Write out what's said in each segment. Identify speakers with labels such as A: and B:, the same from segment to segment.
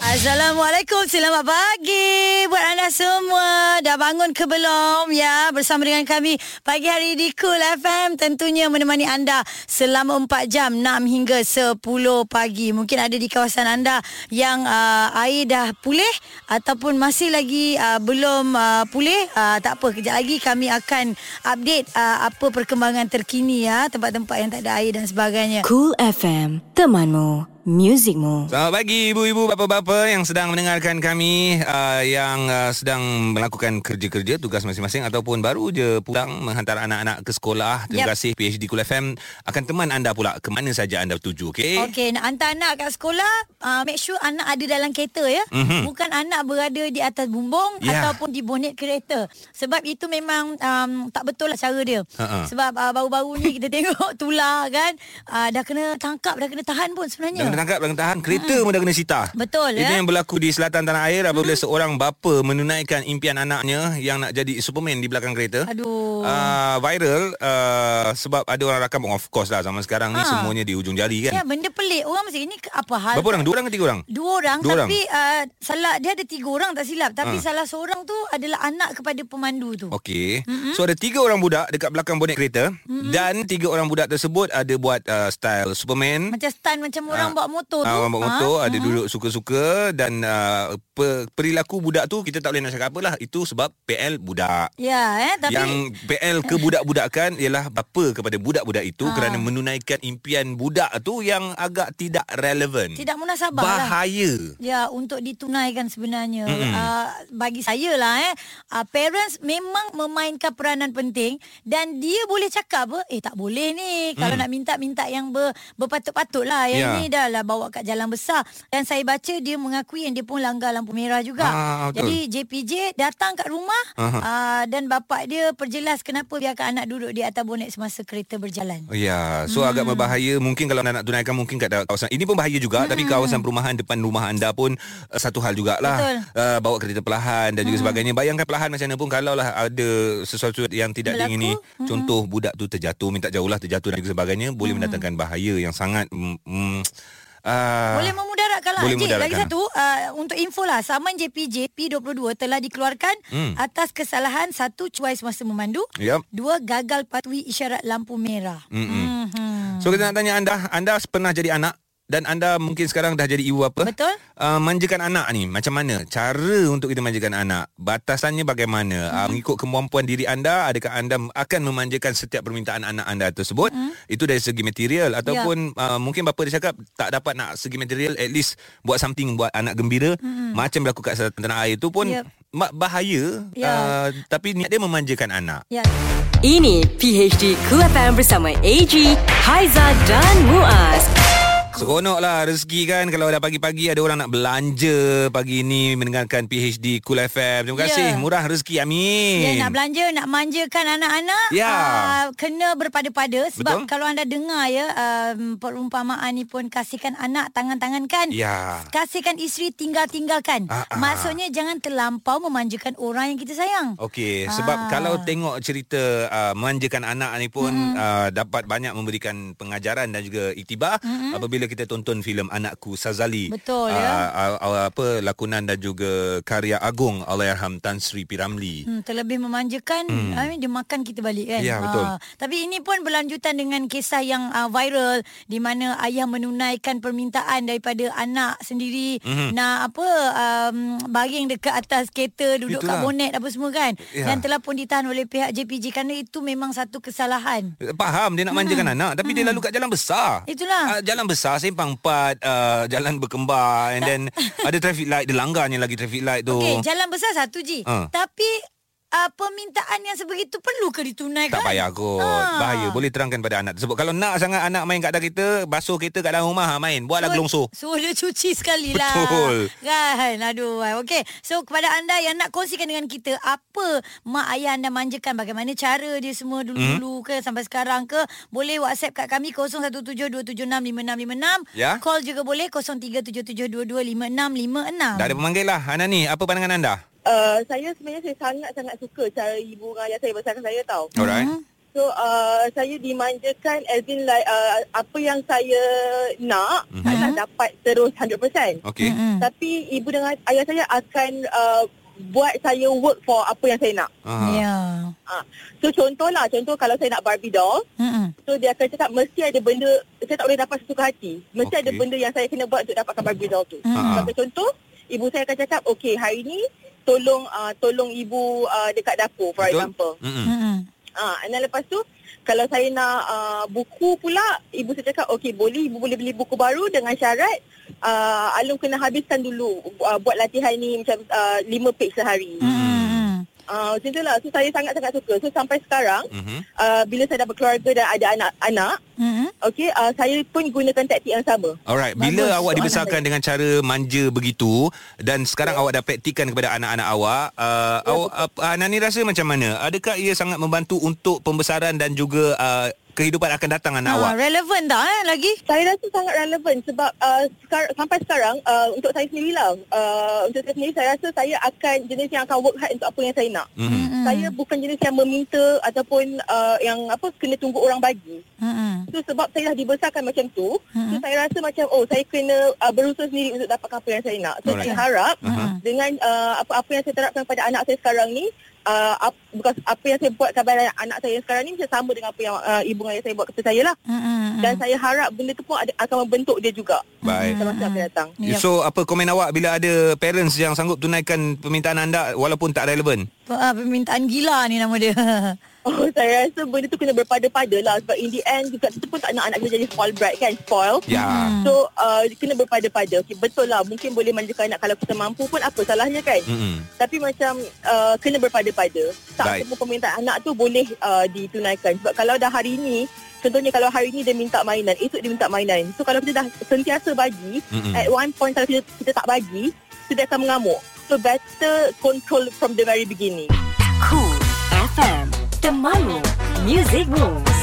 A: Assalamualaikum, selamat pagi buat anda semua. Dah bangun ke belum ya bersama dengan kami pagi hari di Cool FM tentunya menemani anda selama 4 jam 6 hingga 10 pagi. Mungkin ada di kawasan anda yang uh, air dah pulih ataupun masih lagi uh, belum uh, pulih. Uh, tak apa, kejap lagi kami akan update uh, apa perkembangan terkini ya tempat-tempat yang tak ada air dan sebagainya.
B: Cool FM, temanmu, muzikmu.
C: Selamat pagi ibu-ibu bapa-bapa yang sedang mendengarkan kami uh, yang uh, sedang melakukan kerja-kerja tugas masing-masing ataupun baru je pulang menghantar anak-anak ke sekolah. Terima
A: Yap.
C: kasih PhD Kul FM akan teman anda pula ke mana saja anda tuju okey.
A: Okey, nak hantar anak kat sekolah, uh, make sure anak ada dalam kereta ya.
C: Mhm.
A: Bukan anak berada di atas bumbung
C: Ya.
A: ataupun di bonet kereta. Sebab itu memang um, tak betul lah cara dia.
C: Ha-ha.
A: Sebab uh, baru-baru ni kita tengok tular kan, uh, dah kena tangkap, dah kena tahan pun sebenarnya.
C: Dah kena tangkap, dah kena tahan. Kereta pun dah kena sita.
A: Betul,
C: Itu
A: ya.
C: yang berlaku di selatan tanah air apabila seorang bapa menunaikan impian anaknya yang nak jadi Superman di belakang kereta.
A: Aduh.
C: Uh, viral uh, sebab ada orang rakam of course lah zaman sekarang ni
A: Ha.
C: semuanya di ujung jari kan.
A: Ya, benda pelik. Orang mesti ini apa hal?
C: Berapa orang? Dua orang ke tiga orang?
A: Dua orang
C: Dua
A: tapi Uh, salah dia ada tiga orang tak silap tapi
C: Ah.
A: salah seorang tu adalah anak kepada pemandu tu.
C: Okey. Mm-hmm. So ada tiga orang budak dekat belakang bonet kereta mm-hmm. dan tiga orang budak tersebut ada buat uh, style Superman.
A: Macam stand macam orang
C: Ah,
A: bawa motor tu.
C: Ah, orang bawa motor
A: Ah,
C: ada duduk suka-suka dan uh, pe- perilaku budak tu kita tak boleh nak cakap apalah itu sebab PL budak.
A: Ya, eh tapi
C: yang PL ke budak-budakan ialah bapa kepada budak-budak itu
A: Ah.
C: kerana menunaikan impian budak tu yang agak tidak relevan.
A: tidak munasabah lah.
C: Bahaya.
A: Ya untuk ditunaikan sebenarnya
C: Mm-mm.
A: uh, bagi saya lah eh uh, parents memang memainkan peranan penting dan dia boleh cakap apa eh tak boleh ni kalau nak minta-minta yang ber, berpatut-patut lah yang
C: Ya.
A: ni dah lah bawa kat jalan besar dan saya baca dia mengakui yang dia pun langgar lampu merah juga
C: Ah, betul.
A: jadi JPJ datang kat rumah uh, dan bapak dia perjelas kenapa biarkan anak duduk di atas bonet semasa kereta berjalan
C: Oh, Ya, so hmm. agak berbahaya. Mungkin kalau anda nak tunaikan mungkin kat kawasan ini pun bahaya juga. Hmm. Tapi kawasan perumahan depan rumah anda pun uh, satu hal jugalah.
A: Betul.
C: Uh, bawa kereta perlahan dan juga sebagainya. Bayangkan perlahan macam mana pun kalau lah ada sesuatu yang tidak
A: Berlaku.
C: diingini. Contoh budak tu terjatuh, minta jauh lah terjatuh dan juga sebagainya. Boleh mendatangkan bahaya yang sangat... Mm, mm, uh,
A: Boleh memudaratkan lah
C: boleh
A: Cik, lagi satu uh, Untuk info lah Saman JPJ P22 telah dikeluarkan
C: Hmm.
A: Atas kesalahan Satu, cuai semasa memandu
C: Yap.
A: Dua, gagal patuhi isyarat lampu merah. Mhm.
C: So kita nak tanya anda, anda pernah jadi anak dan anda mungkin sekarang dah jadi ibu apa?
A: Betul.
C: Uh, manjakan anak ni macam mana? Cara untuk kita manjakan anak, batasannya bagaimana?
A: Hmm.
C: Uh, mengikut kemampuan diri anda, adakah anda akan memanjakan setiap permintaan anak anda tersebut?
A: Hmm.
C: Itu dari segi material
A: Ya.
C: ataupun uh, mungkin bapa dia cakap tak dapat nak segi material at least buat something buat anak gembira macam berlaku kat selatan tanah air tu pun
A: Hmm. Yep.
C: bahaya
A: Ya.
C: uh, tapi niat dia memanjakan anak.
A: Ya
B: Ini PHD Cool FM bersama AG, Haiza dan Muaz.
C: Seronok lah rezeki kan Kalau dah pagi-pagi Ada orang nak belanja Pagi ni Mendengarkan PHD Cool FM Terima kasih Murah rezeki Amin
A: Ya, nak belanja, nak manjakan anak-anak
C: Ya.
A: uh, Kena berpada-pada Sebab
C: Betul.
A: kalau anda dengar ya um, Perumpamaan ni pun Kasihkan anak tangan-tangan kan
C: Ya.
A: Kasihkan isteri tinggal-tinggalkan
C: Ah, ah.
A: Maksudnya jangan terlampau Memanjakan orang yang kita sayang
C: Okey,
A: Ah.
C: sebab kalau tengok cerita uh, memanjakan anak ni pun mm-hmm. uh, dapat banyak memberikan pengajaran dan juga iktibar mm-hmm. apabila kita tonton filem Anakku Sazali.
A: Betul,
C: uh,
A: ya.
C: Uh, uh, apa lakonan dan juga karya agung Allahyarham Tan Sri P Ramlee.
A: Hmm, terlebih memanjakan hmm. I mean, dia makan kita balik kan.
C: Ya, betul.
A: Ah, tapi ini pun berlanjutan dengan kisah yang uh, viral di mana ayah menunaikan permintaan daripada anak sendiri
C: Mhm.
A: nak apa um, baring dekat atas kereta duduk
C: Itulah.
A: kat bonet apa semua kan.
C: Ya.
A: Dan telah pun ditahan oleh pihak JPJ kerana itu memang satu kesalahan.
C: Faham dia nak manjakan anak tapi dia lalu kat jalan besar.
A: Itulah.
C: Uh, jalan besar simpang 4 uh, jalan berkembar and then ada traffic light dia langgarnya lagi traffic light tu.
A: Okey, jalan besar satu je.
C: Ah.
A: Tapi uh, permintaan yang sebegitu perlu ke ditunaikan?
C: Tak payah kot
A: Ah.
C: Bahaya Boleh terangkan pada anak tersebut Kalau nak sangat anak main kat kereta Basuh kereta kat dalam rumah ha, Main Buatlah gelongso
A: Suruh dia cuci sekali lah.
C: Betul.
A: Kan? Aduh. Okey. So kepada anda yang nak kongsikan dengan kita apa mak ayah anda manjakan bagaimana cara dia semua dulu-dulu ke sampai sekarang ke boleh WhatsApp kat kami 0172765656.
C: Ya.
A: Call juga boleh 0377225656.
C: Dah ada pemanggil lah Ana ni Apa pandangan anda?
D: Uh, saya sebenarnya saya sangat-sangat suka cara ibu dan ayah saya besarkan saya tau.
C: Alright.
A: Mhm.
D: So uh, saya dimanjakan as in like uh, apa yang saya nak
C: Mhm.
D: mm-hmm. taklah dapat terus 100%.
C: Okey.
A: Mm-mm.
D: Tapi ibu dengan ayah saya akan uh, buat saya work for apa yang saya nak.
A: Ya.
D: Uh. So contohlah, contoh kalau saya nak Barbie doll,
A: Mm-mm.
D: so dia akan cakap mesti ada benda, saya tak boleh dapat sesuka hati. Mesti
C: Okey.
D: ada benda yang saya kena buat untuk dapatkan Barbie doll tu. Sebagai contoh, ibu saya akan cakap, okay hari ni tolong uh, tolong ibu uh, dekat dapur for
C: Betul.
D: example.
C: Mm-mm.
A: Mm-mm.
D: Ah, and then lepas tu kalau saya nak uh, buku pula, ibu saya cakap, okey boleh ibu boleh beli buku baru dengan syarat uh, Alung kena habiskan dulu uh, buat latihan ni macam uh, 5 page sehari. Hmm. Uh, macam tu lah. So saya sangat-sangat suka. So sampai sekarang,
C: Mhm.
D: uh, bila saya dah berkeluarga dan ada anak-anak,
A: Mm-mm.
D: okey uh, saya pun gunakan taktik yang sama.
C: Alright, bila
A: Bagus.
C: awak dibesarkan dengan cara manja begitu dan sekarang awak dah praktikkan kepada anak-anak awak, uh,
D: Ya,
C: awak uh, Nani rasa macam mana? Adakah ia sangat membantu untuk pembesaran dan juga uh, kehidupan akan datang anak
A: Ha,
C: awak?
A: relevan tak eh lagi?
D: Saya rasa sangat relevan sebab uh, sekar- sampai sekarang uh, untuk saya sendirilah uh, untuk saya sendiri saya rasa saya akan jenis yang akan work hard untuk apa yang saya nak.
C: Mhm.
A: Mm-mm.
D: Saya bukan jenis yang meminta ataupun uh, yang apa kena tunggu orang bagi.
A: Mm-mm.
D: So sebab saya dah dibesarkan macam tu,
A: Hmm.
D: so saya rasa macam oh saya kena uh, berusaha sendiri untuk dapatkan apa yang saya nak. So
C: Alright.
D: saya harap
C: Aha.
D: dengan uh, apa-apa yang saya terapkan pada anak saya sekarang ni uh, ap, bukan apa yang saya buat kepada anak saya sekarang ni macam sama dengan apa yang uh, ibu ayah saya buat kepada saya lah.
A: Mm-mm.
D: Dan saya harap benda tu pun ada, akan membentuk dia juga.
C: Baik.
D: Masa akan datang.
A: Yep.
C: So apa komen awak bila ada parents yang sanggup tunaikan permintaan anda walaupun tak relevan?
A: Ah, permintaan gila ni nama dia.
D: Oh, saya rasa benda tu kena berpada-pada lah sebab in the end juga kita pun tak nak anak kita jadi spoil brat kan, spoil.
C: Ya.
D: So uh, kena berpada-pada. Okay, betul lah mungkin boleh manjakan anak kalau kita mampu pun apa salahnya kan.
C: Mm-mm.
D: Tapi macam uh, kena berpada-pada. Tak
C: Baik.
D: semua permintaan anak tu boleh uh, ditunaikan. Sebab kalau dah hari ni, contohnya kalau hari ni dia minta mainan, esok dia minta mainan. So kalau kita dah sentiasa bagi,
C: Mm-mm.
D: at one point kalau kita, kita tak bagi, so dia akan mengamuk. So better control from the very beginning.
B: Cool FM Temanmu Music Rules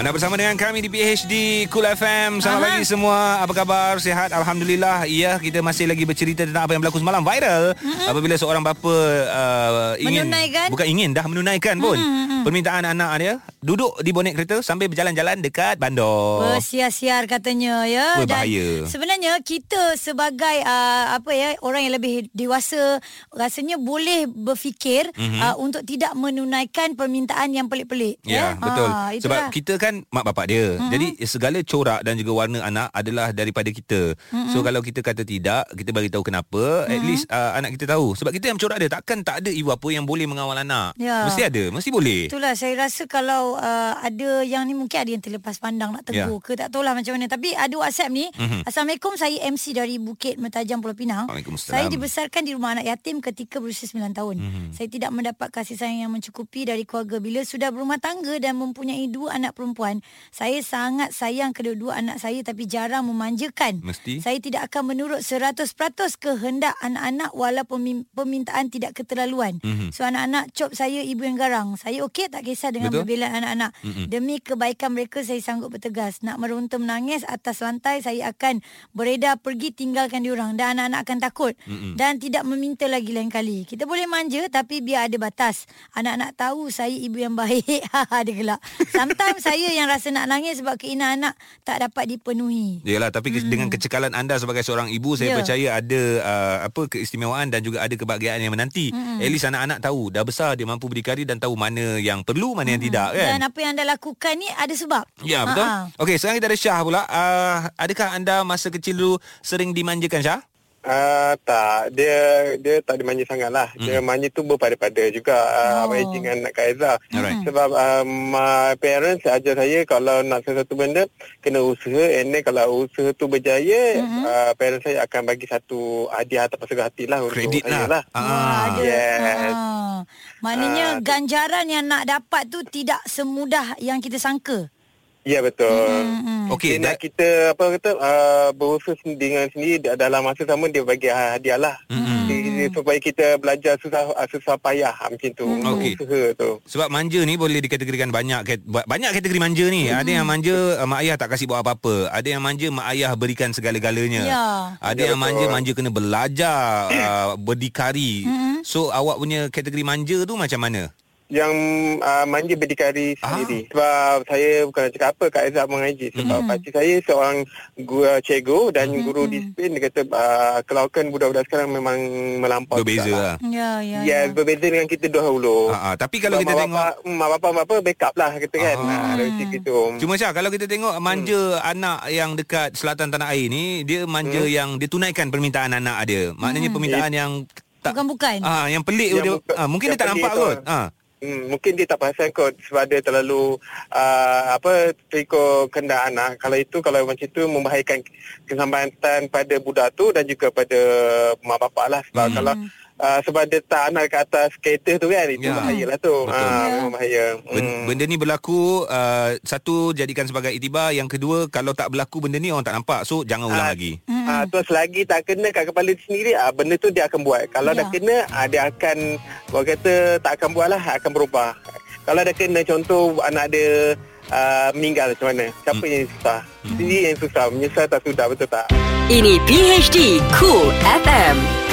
C: Anda bersama dengan kami di PHD Cool FM. Selamat
A: Aha.
C: pagi semua. Apa khabar? Sihat? Alhamdulillah. Ya, kita masih lagi bercerita tentang apa yang berlaku semalam. Viral. Mm-hmm. Apabila seorang bapa uh, ingin
A: Menunaikan.
C: bukan ingin dah menunaikan pun mm-hmm. permintaan anak dia duduk di bonet kereta sambil berjalan-jalan dekat bandar.
A: Bersiar-siar katanya ya.
C: Oh.
A: Dan
C: Berbahaya.
A: sebenarnya kita sebagai uh, apa ya orang yang lebih dewasa rasanya boleh berfikir
C: Mhm.
A: mm-hmm. uh, untuk tidak menunaikan permintaan yang pelik-pelik
C: Ya, betul.
A: Ah,
C: Sebab kita kan mak bapak dia. Mm-hmm. Jadi segala corak dan juga warna anak adalah daripada kita. Mm-hmm. So kalau kita kata tidak, kita bagi tahu kenapa, mm-hmm. at least uh, anak kita tahu. Sebab kita yang corak dia, takkan tak ada ibu apa yang boleh mengawal anak.
A: Ya.
C: Mesti ada, mesti boleh.
A: Itulah saya rasa kalau uh, ada yang ni mungkin ada yang terlepas pandang nak tegur
C: Ya.
A: ke tak tahulah macam mana tapi ada WhatsApp ni
C: Mhm.
A: Assalamualaikum saya MC dari Bukit Mertajam Pulau Pinang saya dibesarkan di rumah anak yatim ketika berusia 9 tahun
C: Mhm.
A: saya tidak mendapat kasih sayang yang mencukupi dari keluarga bila sudah berumah tangga dan mempunyai dua anak perempuan saya sangat sayang kedua-dua anak saya tapi jarang memanjakan
C: Mesti.
A: saya tidak akan menurut 100% kehendak anak-anak walaupun permintaan tidak keterlaluan.
C: Mhm.
A: So anak-anak cop saya ibu yang garang. Saya okey tak kisah dengan
C: Betul.
A: berbelaan anak-anak.
C: Mhm.
A: Demi kebaikan mereka saya sanggup bertegas. Nak meronta menangis atas lantai saya akan beredar pergi tinggalkan diorang dan anak-anak akan takut
C: Mhm.
A: dan tidak meminta lagi lain kali. Kita boleh manja tapi biar ada batas. Anak-anak tahu saya ibu yang baik. Haha dia gelak. Sometimes saya yang rasa nak nangis sebab keinginan anak tak dapat dipenuhi.
C: Yalah tapi mm. dengan kecekalan anda sebagai seorang ibu saya
A: Ya.
C: percaya ada uh, apa keistimewaan dan juga ada kebahagiaan yang menanti. Mm. At least anak-anak tahu dah besar dia mampu berdikari dan tahu mana yang perlu mana yang tidak kan.
A: Dan apa yang anda lakukan ni ada sebab.
C: Ya betul.
A: Ha-ha.
C: Okey, sekarang kita ada Syah pula. Uh, adakah anda masa kecil dulu sering dimanjakan Syah?
E: Uh, tak, dia dia tak dimanja sangat lah.
C: Hmm.
E: Dia manja tu berpada-pada juga uh,
A: Oh.
E: dengan Kak Aizah.
C: Alright.
E: Sebab uh, my parents ajar saya kalau nak sesuatu benda, kena usaha. And then kalau usaha tu berjaya,
A: Mhm.
E: uh, parents saya akan bagi satu hadiah atau pasal hati lah
C: Kredit lah.
E: lah.
C: Ah.
E: Yes.
A: Ah. Maknanya
E: Ah,
A: ganjaran yang nak dapat tu tidak semudah yang kita sangka.
E: Ya, betul.
A: Hmm.
C: Okey,
E: nak kita apa kata uh, berusaha dengan sendiri da- dalam masa sama dia bagi hadiah lah. Dia- Supaya kita belajar susah uh, susah payah ah, macam tu.
A: Hmm.
C: Okey.
E: Usaha tu.
C: Sebab manja ni boleh dikategorikan banyak banyak kategori manja ni.
A: Hmm.
C: Ada yang manja uh, mak ayah tak kasih buat apa-apa. Ada yang manja mak ayah berikan segala-galanya.
A: Ya.
C: Ada
E: Ya,
C: yang
E: betul.
C: manja manja kena belajar uh, berdikari.
A: Mm-mm.
C: So awak punya kategori manja tu macam mana?
E: Yang uh, manja berdikari
C: Ah.
E: sendiri. Sebab saya bukan nak cakap apa Kak Aizat mengaji. Sebab
A: Hmm.
E: pakcik saya seorang guru cikgu dan guru disiplin. Dia kata uh, kelawakan budak-budak sekarang memang melampau.
C: Berbeza
E: juga
C: lah.
A: Ya, ya.
E: Ya,
A: ya.
E: berbeza dengan kita dahulu.
C: Ha, ha. Tapi kalau
E: Sebab
C: kita
E: mak
C: tengok
E: hmm, mak bapak mak bapak backup lah kata kan.
C: Ah.
E: Ha, situ gitu.
C: Cuma Syah kalau kita tengok manja anak yang dekat selatan tanah air ni dia manja yang dia tunaikan permintaan anak dia. Maknanya permintaan yang tak
A: Bukan-bukan.
C: Ah yang pelik
E: Yang
C: dia
E: bukan-
C: ah, mungkin
E: yang
C: dia tak nampak kot. Ah.
E: Hmm, mungkin dia tak perasan kot sebab dia terlalu uh, apa terikut kendak anak. Kalau itu kalau macam itu membahayakan keselamatan pada budak tu dan juga pada mak bapak lah sebab
C: Hmm.
E: hmm. kalau uh, sebab dia tak anak ke atas kereta tu kan itu
C: Ya.
E: bahayalah tu.
C: Betul.
A: Ya.
E: memang bahaya.
C: Ben,
E: Hmm.
C: benda ni berlaku uh, satu jadikan sebagai iktibar, yang kedua kalau tak berlaku benda ni orang tak nampak. So jangan ulang
E: Ah,
C: lagi.
E: Ah, tu selagi tak kena kat kepala dia sendiri, ah, benda tu dia akan buat. Kalau
A: Ya.
E: dah kena, ah, dia akan, orang kata tak akan buat lah, akan berubah. Kalau dah kena contoh anak dia ah, meninggal macam mana? Siapa
C: Hmm.
E: yang susah? Sendiri yang susah, menyesal tak sudah, betul tak?
B: Ini PHD Cool FM.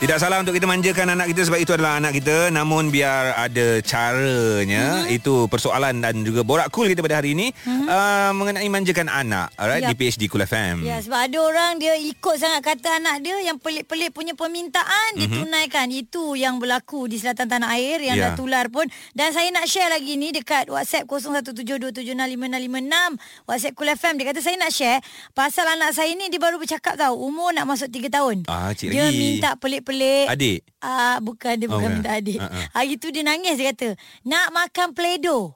C: Tidak salah untuk kita manjakan anak kita sebab itu adalah anak kita namun biar ada caranya
A: Mhm.
C: itu persoalan dan juga borak cool kita pada hari ini uh, mengenai manjakan anak alright
A: Yap.
C: di PhD Cool FM.
A: Ya sebab ada orang dia ikut sangat kata anak dia yang pelik-pelik punya permintaan ditunaikan. Itu yang berlaku di selatan tanah air yang
C: Ya.
A: dah tular pun. Dan saya nak share lagi ni dekat WhatsApp 0172765656 WhatsApp Kul FM dia kata saya nak share pasal anak saya ni dia baru bercakap tau umur nak masuk 3 tahun.
C: Ah, cik
A: dia
C: lagi.
A: minta pelik-pelik.
C: Adik?
A: Ah bukan dia
C: Oh,
A: bukan
C: bukan.
A: minta adik.
C: Ah.
A: Hari tu dia nangis dia kata nak makan Play-Doh.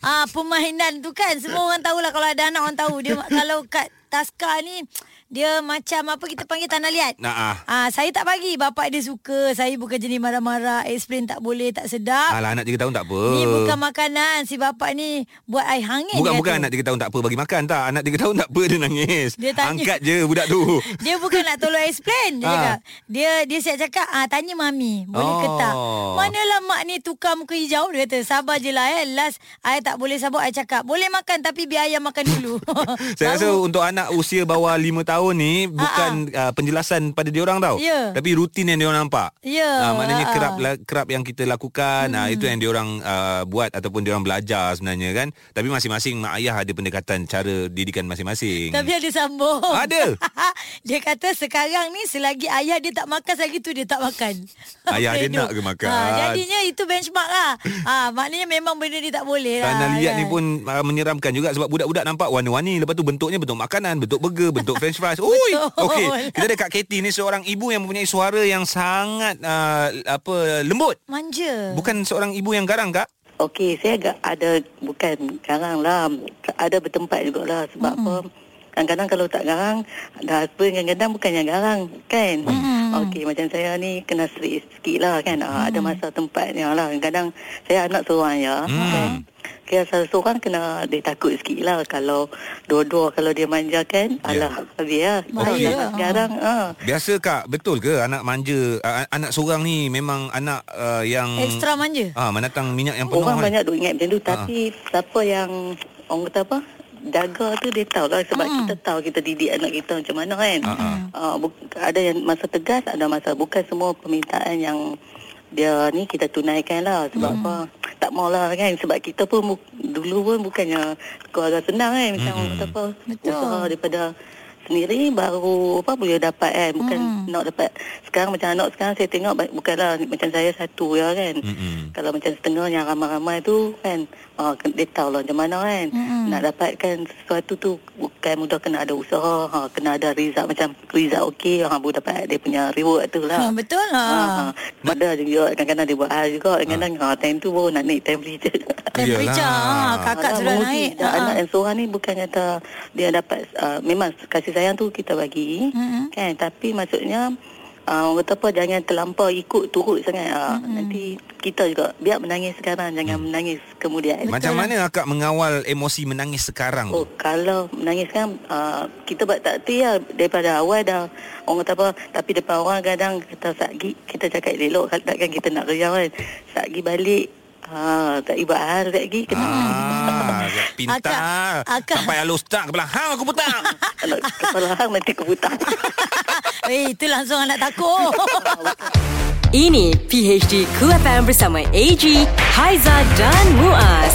A: ah permainan tu kan semua orang tahulah kalau ada anak orang tahu dia kalau kat Taska ni dia macam apa kita panggil tanah liat.
C: Nah, ah.
A: Ah saya tak bagi bapak dia suka. Saya bukan jenis marah-marah, explain tak boleh, tak sedap.
C: Alah anak 3 tahun tak apa.
A: Ni bukan makanan si bapak ni buat air hangin
C: Bukan bukan
A: kata.
C: anak 3 tahun tak apa bagi makan tak. Anak 3 tahun tak apa dia nangis.
A: Dia tanya.
C: Angkat je budak tu.
A: Dia bukan nak tolong explain Dia
C: Ah.
A: cakap Dia dia siap cakap ah, Tanya mami Boleh ke
C: Oh.
A: tak Manalah mak ni Tukar muka hijau Dia kata sabar je lah eh Last I tak boleh sabar I cakap Boleh makan Tapi biar ayah makan dulu
C: Saya rasa untuk anak usia bawah 5 tahun ni bukan uh, penjelasan pada diorang tau.
A: Ya.
C: Tapi rutin yang diorang nampak.
A: Ya,
C: Ah, maknanya
A: ah,
C: kerap la- kerap yang kita lakukan ah, itu yang diorang uh, buat ataupun diorang belajar sebenarnya kan. Tapi masing-masing mak ayah ada pendekatan cara didikan masing-masing.
A: Tapi ada sambung
C: Ada?
A: Dia kata sekarang ni Selagi ayah dia tak makan Selagi tu dia tak makan
C: Ayah dia nak ke makan?
A: ha, Jadinya itu benchmark lah ha, Maknanya memang benda ni tak boleh lah
C: Tanah liat ni
A: kan.
C: pun uh, menyeramkan juga sebab budak-budak nampak warna-warni lepas tu bentuknya bentuk makanan, bentuk burger, bentuk french fries. Ui, okey. Kita ada Kak Katie ni seorang ibu yang mempunyai suara yang sangat uh, apa lembut.
A: Manja
C: Bukan seorang ibu yang garang kak?
F: Okey, saya agak ada bukan garang lah. Ada bertempat jugalah sebab mm-hmm. apa? Kadang-kadang kalau tak garang, ada husband kadang-kadang bukannya garang, kan? Mm-hmm. Okey, macam saya ni kena strict sikit lah kan. Mm-hmm. ada masa tempatnya lah. Kadang-kadang saya anak seorang ya.
C: Hmm.
F: Kan? Kira salah seorang kena dia takut sikit lah kalau dua-dua kalau dia manjakan,
C: Ya.
F: alah, habis lah.
A: Bahaya lah.
F: garang, ah.
C: Biasa kak, betul ke anak manja, uh, anak seorang ni memang anak uh, yang...
A: Ekstra manja
C: Ah, menatang minyak yang penuh.
F: Orang
C: kan?
F: banyak duk ingat macam tu
C: Ha.
F: Tapi siapa yang Orang kata apa Jaga tu dia tahu lah Sebab
A: Hmm.
F: kita tahu Kita didik anak kita macam mana kan
C: Ha, ha.
F: uh, bu- Ada yang masa tegas Ada masa Bukan semua permintaan yang Dia ni kita tunaikan lah Sebab
A: Hmm.
F: apa Tak maulah kan Sebab kita pun Dulu pun bukannya Keluarga senang kan Macam
C: Hmm.
F: apa
A: Betul.
F: Usaha daripada sendiri baru apa boleh dapat kan bukan
A: Hmm.
F: nak dapat sekarang macam anak sekarang saya tengok bukanlah macam saya satu ya kan
C: Mm-mm.
F: kalau macam setengah yang ramai-ramai tu kan uh, dia tahu lah macam mana kan
A: Mm-mm.
F: nak dapatkan sesuatu tu bukan mudah kena ada usaha ha, kena ada result macam result okey ha, baru dapat dia punya reward tu
A: ha,
F: lah
A: Betul lah
F: Ha, ha. Ada juga kadang-kadang dia buat hal juga kadang-kadang ha. time tu baru nak naik temperature
A: Temperature ha, Kakak
F: Alah,
A: sudah naik Ha,
F: Anak yang seorang ni bukan kata dia dapat uh, memang kasih sayang tu kita bagi
A: Mm-mm.
F: kan? Tapi maksudnya uh, orang kata apa jangan terlampau ikut turut sangat. Uh, nanti kita juga biar menangis sekarang jangan menangis kemudian.
C: Macam mana akak mengawal emosi menangis sekarang
F: Oh
C: tu?
F: kalau menangis kan uh, kita buat takti lah. Daripada awal dah orang kata apa tapi depan orang kadang kita sagi kita cakap elok takkan kita nak kerja kan. Sagi balik Ha, tak ibat hal lagi kena
C: Ah, pintar.
A: Akak- akak-
C: Sampai halus tak kepala hang aku putar.
F: Kalau kepala hang nanti keputar.
A: Eh itu langsung anak takut
B: Ini PHD Cool FM bersama AG, Haiza dan Muaz.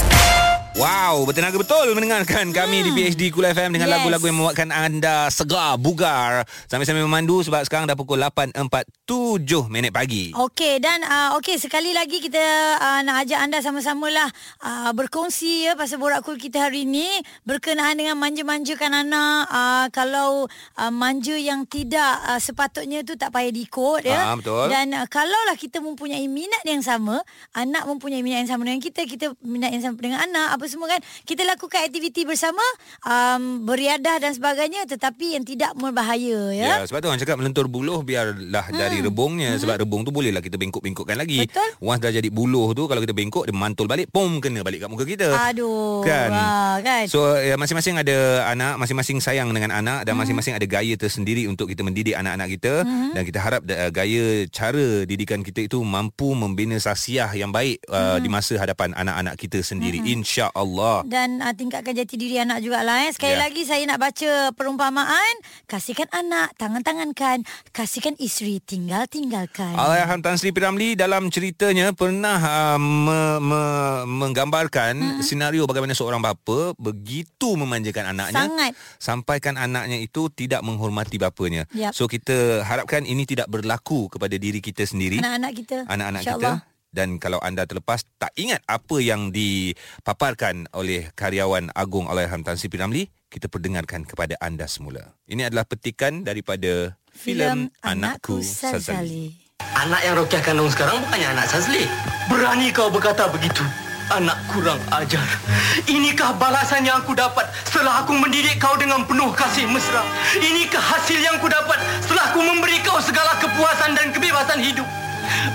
C: Wow, bertenaga betul mendengarkan kami di PHD Cool FM dengan
A: Yes.
C: lagu-lagu yang membuatkan anda segar, bugar. Sambil-sambil memandu sebab sekarang dah pukul 8.47 minit pagi.
A: Okey dan uh, okey sekali lagi kita uh, nak ajak anda sama-samalah uh, berkongsi ya pasal borak cool kita hari ini berkenaan dengan manja-manjakan anak uh, kalau uh, manja yang tidak uh, sepatutnya tu tak payah diikut ya.
C: Ah, betul.
A: Dan uh, kalaulah kita mempunyai minat yang sama, anak mempunyai minat yang sama dengan kita, kita minat yang sama dengan anak apa semua kan, kita lakukan aktiviti bersama um, beriadah dan sebagainya tetapi yang tidak berbahaya ya.
C: Ya, sebab tu orang cakap melentur buluh biarlah hmm. dari rebungnya hmm. sebab rebung tu bolehlah kita bengkok-bengkokkan lagi.
A: Betul.
C: Once dah jadi buluh tu kalau kita bengkok dia mantul balik, pom kena balik kat muka kita.
A: Aduh.
C: Kan?
A: Wah, kan?
C: So ya, masing-masing ada anak, masing-masing sayang dengan anak dan masing-masing ada gaya tersendiri untuk kita mendidik anak-anak kita
A: Hmm.
C: dan kita harap uh, gaya cara didikan kita itu mampu membina sasiah yang baik uh, di masa hadapan anak-anak kita sendiri insya-Allah.
A: Dan uh, tingkatkan jati diri anak jugalah eh. Sekali
C: Ya.
A: lagi saya nak baca perumpamaan, kasihkan anak, tangan-tangankan, kasihkan isteri, tinggal-tinggalkan.
C: Allahyarham Tan Sri P. Ramlee dalam ceritanya pernah uh, me, me, menggambarkan hmm. senario bagaimana seorang bapa begitu memanjakan anaknya
A: Sangat.
C: sampaikan anaknya itu tidak menghormati bapanya.
A: Yap.
C: So kita harapkan ini tidak berlaku kepada diri kita sendiri,
A: Anak-anak kita.
C: anak-anak kita.
A: InsyaAllah.
C: Dan kalau anda terlepas tak ingat apa yang dipaparkan oleh karyawan agung Allahyarham Tan Sri P. Ramlee, kita perdengarkan kepada anda semula. Ini adalah petikan daripada filem Anakku Sazali.
G: Anak yang Rokiah kandung sekarang bukannya anak Sazli. Berani kau berkata begitu? Anak kurang ajar. Inikah balasan yang aku dapat setelah aku mendidik kau dengan penuh kasih mesra. Inikah hasil yang aku dapat setelah aku memberi kau segala kepuasan dan kebebasan hidup.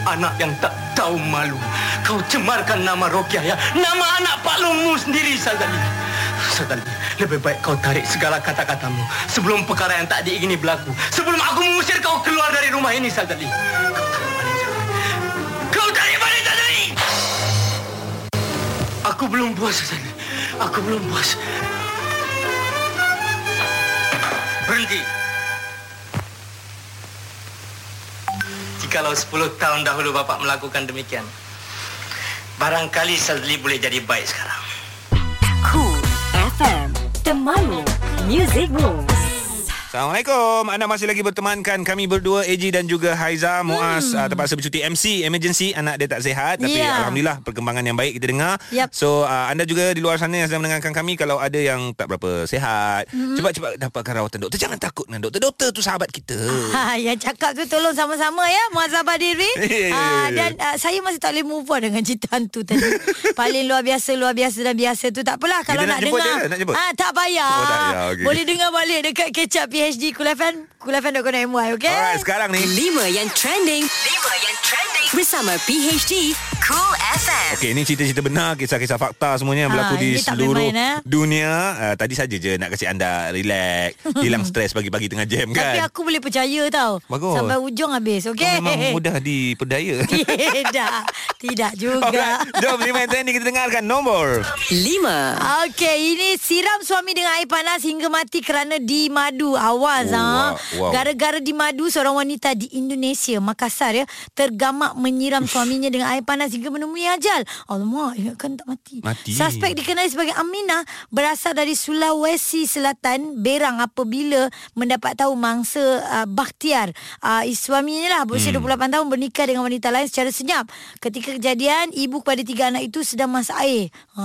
G: Anak yang tak tahu malu. Kau cemarkan nama Rokiah ya. Nama anak Pak Longmu sendiri, Sazali. Sazali, lebih baik kau tarik segala kata-katamu sebelum perkara yang tak diingini berlaku. Sebelum aku mengusir kau keluar dari rumah ini, Sazali. Kau tarik balik, Sazali. Kau tarik balik, Sazali. Aku belum puas, Sazali. Aku belum puas. Berhenti. Jikalau 10 tahun dahulu Bapak melakukan demikian, barangkali Sazli boleh jadi baik sekarang.
B: Cool FM, temanmu, music moves.
C: Assalamualaikum. Anda masih lagi bertemankan kami berdua AG dan juga Haiza Muaz hmm. uh, terpaksa bercuti MC emergency anak dia tak sihat tapi
A: Ya.
C: alhamdulillah perkembangan yang baik kita dengar.
A: Yap.
C: So uh, anda juga di luar sana yang sedang mendengarkan kami kalau ada yang tak berapa sihat hmm. cepat-cepat dapatkan rawatan doktor. Jangan takut dengan doktor. Doktor tu sahabat kita.
A: Ha, yang cakap tu tolong sama-sama ya diri
C: Ya, ya, ya,
A: ha,
C: ya.
A: Dan uh, saya masih tak boleh move on Dengan cerita hantu tadi Paling luar biasa Luar biasa dan biasa tu Tak apalah Kalau
C: nak
A: nak,
C: jemput
A: dengar
C: dia? Nak jemput?
A: ah, Tak payah
C: Oh, tak payah, okey.
A: Boleh dengar balik Dekat kecap PHD Cool FM coolfm.com.my Okay
C: Alright, sekarang ni
B: Lima yang trending. Lima yang trending. Bersama PHD Cool FM.
C: Okey, ini cerita-cerita benar, kisah-kisah fakta semuanya yang
A: Ha,
C: berlaku di
A: tak boleh
C: seluruh
A: main, eh?
C: dunia. Uh, tadi saja je nak kasi anda relax, hilang stres pagi-pagi tengah jam
A: Tapi
C: kan.
A: aku boleh percaya tau
C: Bagus.
A: Sampai ujung habis
C: Kau
A: Okay
C: memang mudah diperdaya.
A: Tidak Tidak juga
C: Alright, jom lima yang trending kita dengarkan nombor.
B: Lima.
A: Okey, ini siram suami dengan air panas hingga mati kerana dimadu. Awas
C: Oh,
A: ha.
C: wow, wow.
A: Gara-gara dimadu seorang wanita di Indonesia, Makassar ya, tergamak menyiram suaminya dengan air panas hingga menemui ajal. Alamak, ingatkan tak mati.
C: Mati.
A: Suspek dikenali sebagai Aminah berasal dari Sulawesi Selatan, Berang apabila mendapat tahu mangsa uh, Bakhtiar, uh, suaminya lah berusia
C: Hmm.
A: 28 tahun bernikah dengan wanita lain secara senyap. Ketika kejadian, ibu kepada tiga anak itu sedang masak air.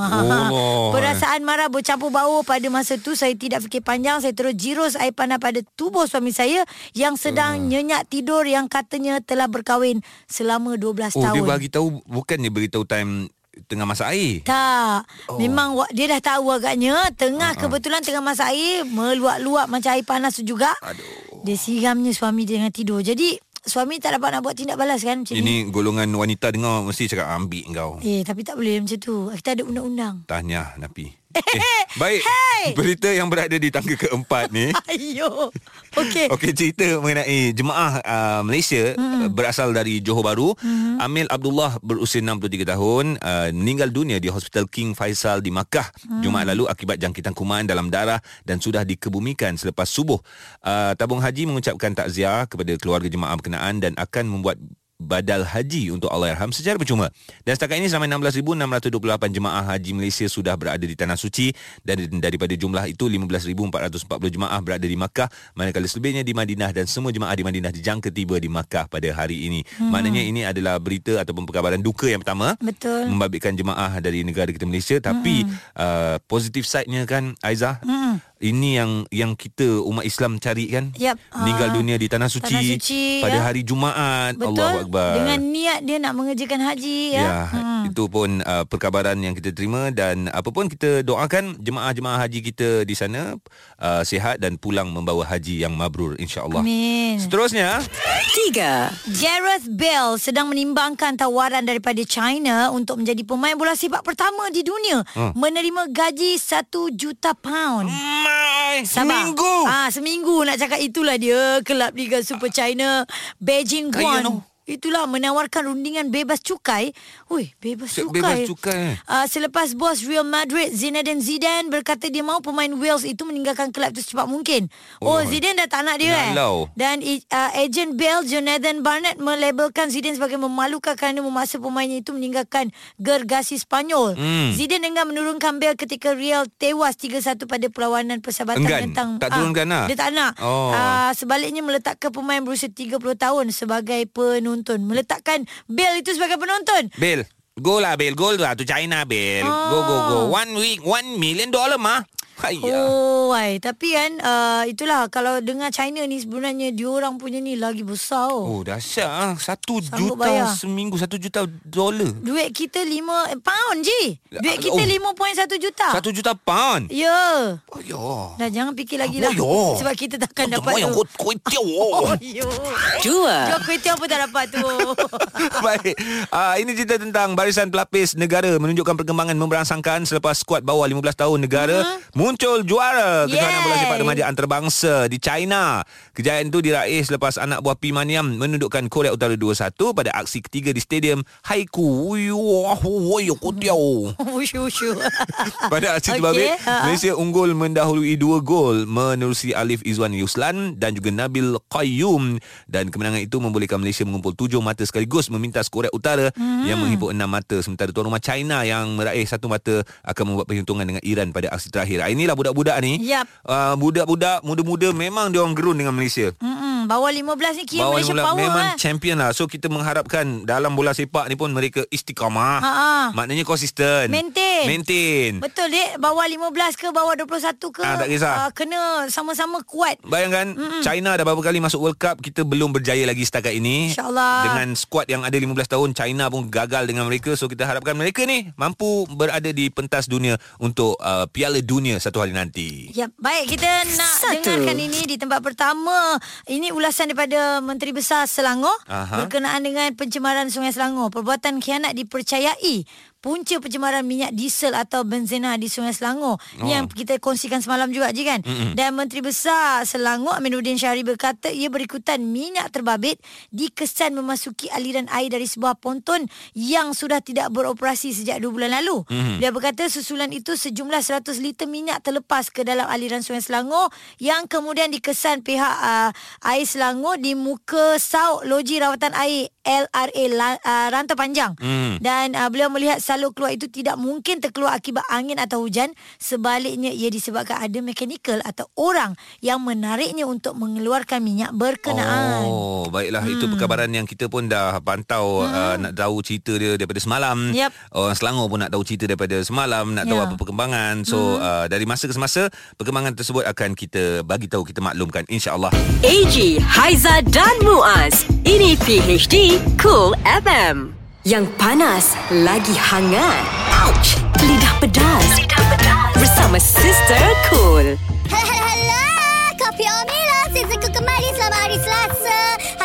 C: Oh.
A: Perasaan marah bercampur baur pada masa tu saya tidak fikir panjang saya terus jirus air panas pada tubuh suami saya yang sedang
C: Hmm.
A: nyenyak tidur yang katanya telah berkahwin selama 12
C: Oh,
A: tahun.
C: dia bagi tahu bukannya beritahu time tengah masak air.
A: Tak.
C: Oh.
A: Oh. Memang dia dah tahu agaknya tengah uh-huh. kebetulan tengah masak air meluap-luap macam air panas tu juga.
C: Aduh.
A: Dia siramnya suami dia dengan tidur. Jadi suami tak dapat nak buat tindak balas kan macam ni.
C: Ini golongan wanita dengar mesti cakap ambil kau.
A: Eh tapi tak boleh macam tu. Kita ada undang-undang.
C: Tahniah Napi. Eh, baik.
A: Hey!
C: Berita yang berada di tangga keempat ni.
A: Ayo. Okey.
C: Okey cerita mengenai jemaah uh, Malaysia hmm. berasal dari Johor Bahru. Hmm. Amil Abdullah berusia 63 tahun uh, meninggal dunia di Hospital King Faisal di Makkah hmm. Jumaat lalu akibat jangkitan kuman dalam darah dan sudah dikebumikan selepas subuh. Uh, tabung haji mengucapkan takziah kepada keluarga jemaah berkenaan dan akan membuat badal haji untuk Allahyarham secara percuma. Dan setakat ini sampai 16,628 jemaah haji Malaysia sudah berada di Tanah Suci dan daripada jumlah itu 15,440 jemaah berada di Makkah manakala selebihnya di Madinah dan semua jemaah di Madinah dijangka tiba di Makkah pada hari ini. Hmm. Maknanya ini adalah berita ataupun perkabaran duka yang pertama
A: Betul.
C: membabitkan jemaah dari negara kita Malaysia tapi hmm. uh, positif side-nya kan Aizah hmm. Ini yang yang kita umat Islam cari kan
A: Yap.
C: meninggal
A: Ah.
C: dunia di Tanah Suci,
A: Tanah Suci,
C: pada
A: ya.
C: hari Jumaat
A: Betul.
C: Allahu Akbar
A: Dengan niat dia nak mengerjakan haji ya.
C: Ya, hmm. itu pun uh, perkabaran yang kita terima dan apa pun kita doakan jemaah-jemaah haji kita di sana uh, sihat dan pulang membawa haji yang mabrur insya-Allah.
A: Amin.
C: Seterusnya,
B: 3.
A: Gareth Bale sedang menimbangkan tawaran daripada China untuk menjadi pemain bola sepak pertama di dunia
C: Hmm.
A: menerima gaji 1 juta pound.
C: Mai,
A: Sabar.
C: seminggu.
A: Ah, seminggu nak cakap itulah dia kelab Liga Super China Beijing
C: Kaya
A: Guan.
C: no.
A: Itulah menawarkan rundingan bebas cukai. Ui, bebas
C: Se-
A: cukai.
C: bebas cukai.
A: Uh, selepas bos Real Madrid Zinedine Zidane berkata dia mahu pemain Wales itu meninggalkan kelab itu secepat mungkin. Oh,
C: Allah.
A: Zidane dah tak nak dia
C: Nak
A: eh. Dan uh, ejen Bale Jonathan Barnett melabelkan Zidane sebagai memalukan kerana memaksa pemainnya itu meninggalkan gergasi Spanyol.
C: Hmm.
A: Zidane enggan menurunkan Bale ketika Real tewas 3-1 pada perlawanan persahabatan
C: Enggan?
A: tentang
C: Tak turunkan lah?
A: Dia tak nak.
C: Oh.
A: Ah, sebaliknya meletakkan pemain berusia 30 tahun sebagai penonton. Meletakkan Bale itu sebagai penonton.
C: Bel. Go lah Bel Go lah to China Bel Go go go. One week One million dollar mah Hayya
A: Oh, ai. tapi kan uh, itulah kalau dengar China ni sebenarnya diorang punya ni lagi besar. Oh.
C: Oh dahsyat ah. Satu
A: Sanggup
C: juta
A: bayar.
C: seminggu Satu juta dolar
A: Duit kita 5 eh, pound je. Duit kita
C: Oh.
A: 5.1 juta.
C: Satu juta pound
A: Ya.
C: Oh ya
A: Dah jangan fikir lagi lah.
C: Oh, ya.
A: Sebab kita takkan
C: Macam
A: dapat
C: yang
A: tu.
C: kuih tiaw
A: Oh, yo.
B: 2.
A: Jual kuih tiaw pun tak dapat tu.
C: Baik. Uh, ini cerita tentang barisan pelapis negara menunjukkan perkembangan memberangsangkan selepas skuad bawah 15 tahun negara uh-huh. Muncul juara kejohanan bola sepak remaja antarabangsa di China. Kejayaan itu diraih selepas anak buah P Maniam menundukkan Korea Utara 2-1 pada aksi ketiga di stadium Haiku. Pada aksi terbabit,
A: ha-ha.
C: Malaysia unggul mendahului dua gol menerusi Alif Izwan Yuslan dan juga Nabil Qayyum dan kemenangan itu membolehkan Malaysia mengumpul tujuh mata sekaligus memintas Korea Utara hmm. yang menghimpun enam mata sementara tuan rumah China yang meraih satu mata akan membuat perhitungan dengan Iran pada aksi terakhir. Ah, Inilah budak-budak ni.
A: Yap.
C: Uh, budak-budak muda-muda memang dia orang gerun dengan Malaysia.
A: Mm-mm, bawah 15 ni kira
C: Bawah
A: Malaysia
C: mula
A: power
C: memang
A: eh.
C: champion lah. So kita mengharapkan dalam bola sepak ni pun mereka istiqamah.
A: Ha-ha.
C: Maknanya konsisten.
A: Maintain.
C: Maintain.
A: Betul dek Bawah 15 ke Bawah 21 ke
C: Ah, tak kisah.
A: ah, Kena sama-sama kuat
C: Bayangkan Mm-mm. China dah berapa kali masuk World Cup Kita belum berjaya lagi setakat ini
A: InsyaAllah.
C: Dengan skuad yang ada 15 tahun China pun gagal dengan mereka So kita harapkan mereka ni Mampu berada di pentas dunia Untuk uh, Piala Dunia satu hari nanti
A: Ya, baik kita nak
B: Satu.
A: dengarkan ini di tempat pertama. Ini ulasan daripada Menteri Besar Selangor
C: Aha.
A: berkenaan dengan pencemaran Sungai Selangor. Perbuatan khianat dipercayai punca pencemaran minyak diesel atau benzena di Sungai Selangor. Oh. Yang kita kongsikan semalam juga je kan. Mm-mm. Dan Menteri Besar Selangor Aminuddin Syahri berkata ia berikutan minyak terbabit dikesan memasuki aliran air dari sebuah ponton yang sudah tidak beroperasi sejak 2 bulan lalu. Mm-hmm. Dia berkata susulan itu sejumlah 100 liter minyak terlepas ke dalam aliran Sungai Selangor yang kemudian dikesan pihak uh, Air Selangor di muka sauk loji rawatan air LRA uh, Rantau Panjang.
C: Hmm.
A: Dan uh, beliau melihat salur keluar itu tidak mungkin terkeluar akibat angin atau hujan. Sebaliknya ia disebabkan ada mekanikal atau orang yang menariknya untuk mengeluarkan minyak berkenaan.
C: Oh, baiklah hmm. itu perkabaran yang kita pun dah pantau hmm. uh, nak tahu cerita dia daripada semalam.
A: Yap.
C: Orang Selangor pun nak tahu cerita daripada semalam, nak tahu
A: Ya.
C: apa perkembangan. So hmm. uh, dari masa ke semasa perkembangan tersebut akan kita bagi tahu kita maklumkan insya-Allah.
B: AG, Haiza dan Muaz. Ini PHD Cool FM. Yang panas lagi hangat. Ouch! Lidah pedas. Lidah pedas. Bersama Sister Cool.
H: Hello, hello. Kopi Omila. Season kembali selamat hari Selasa.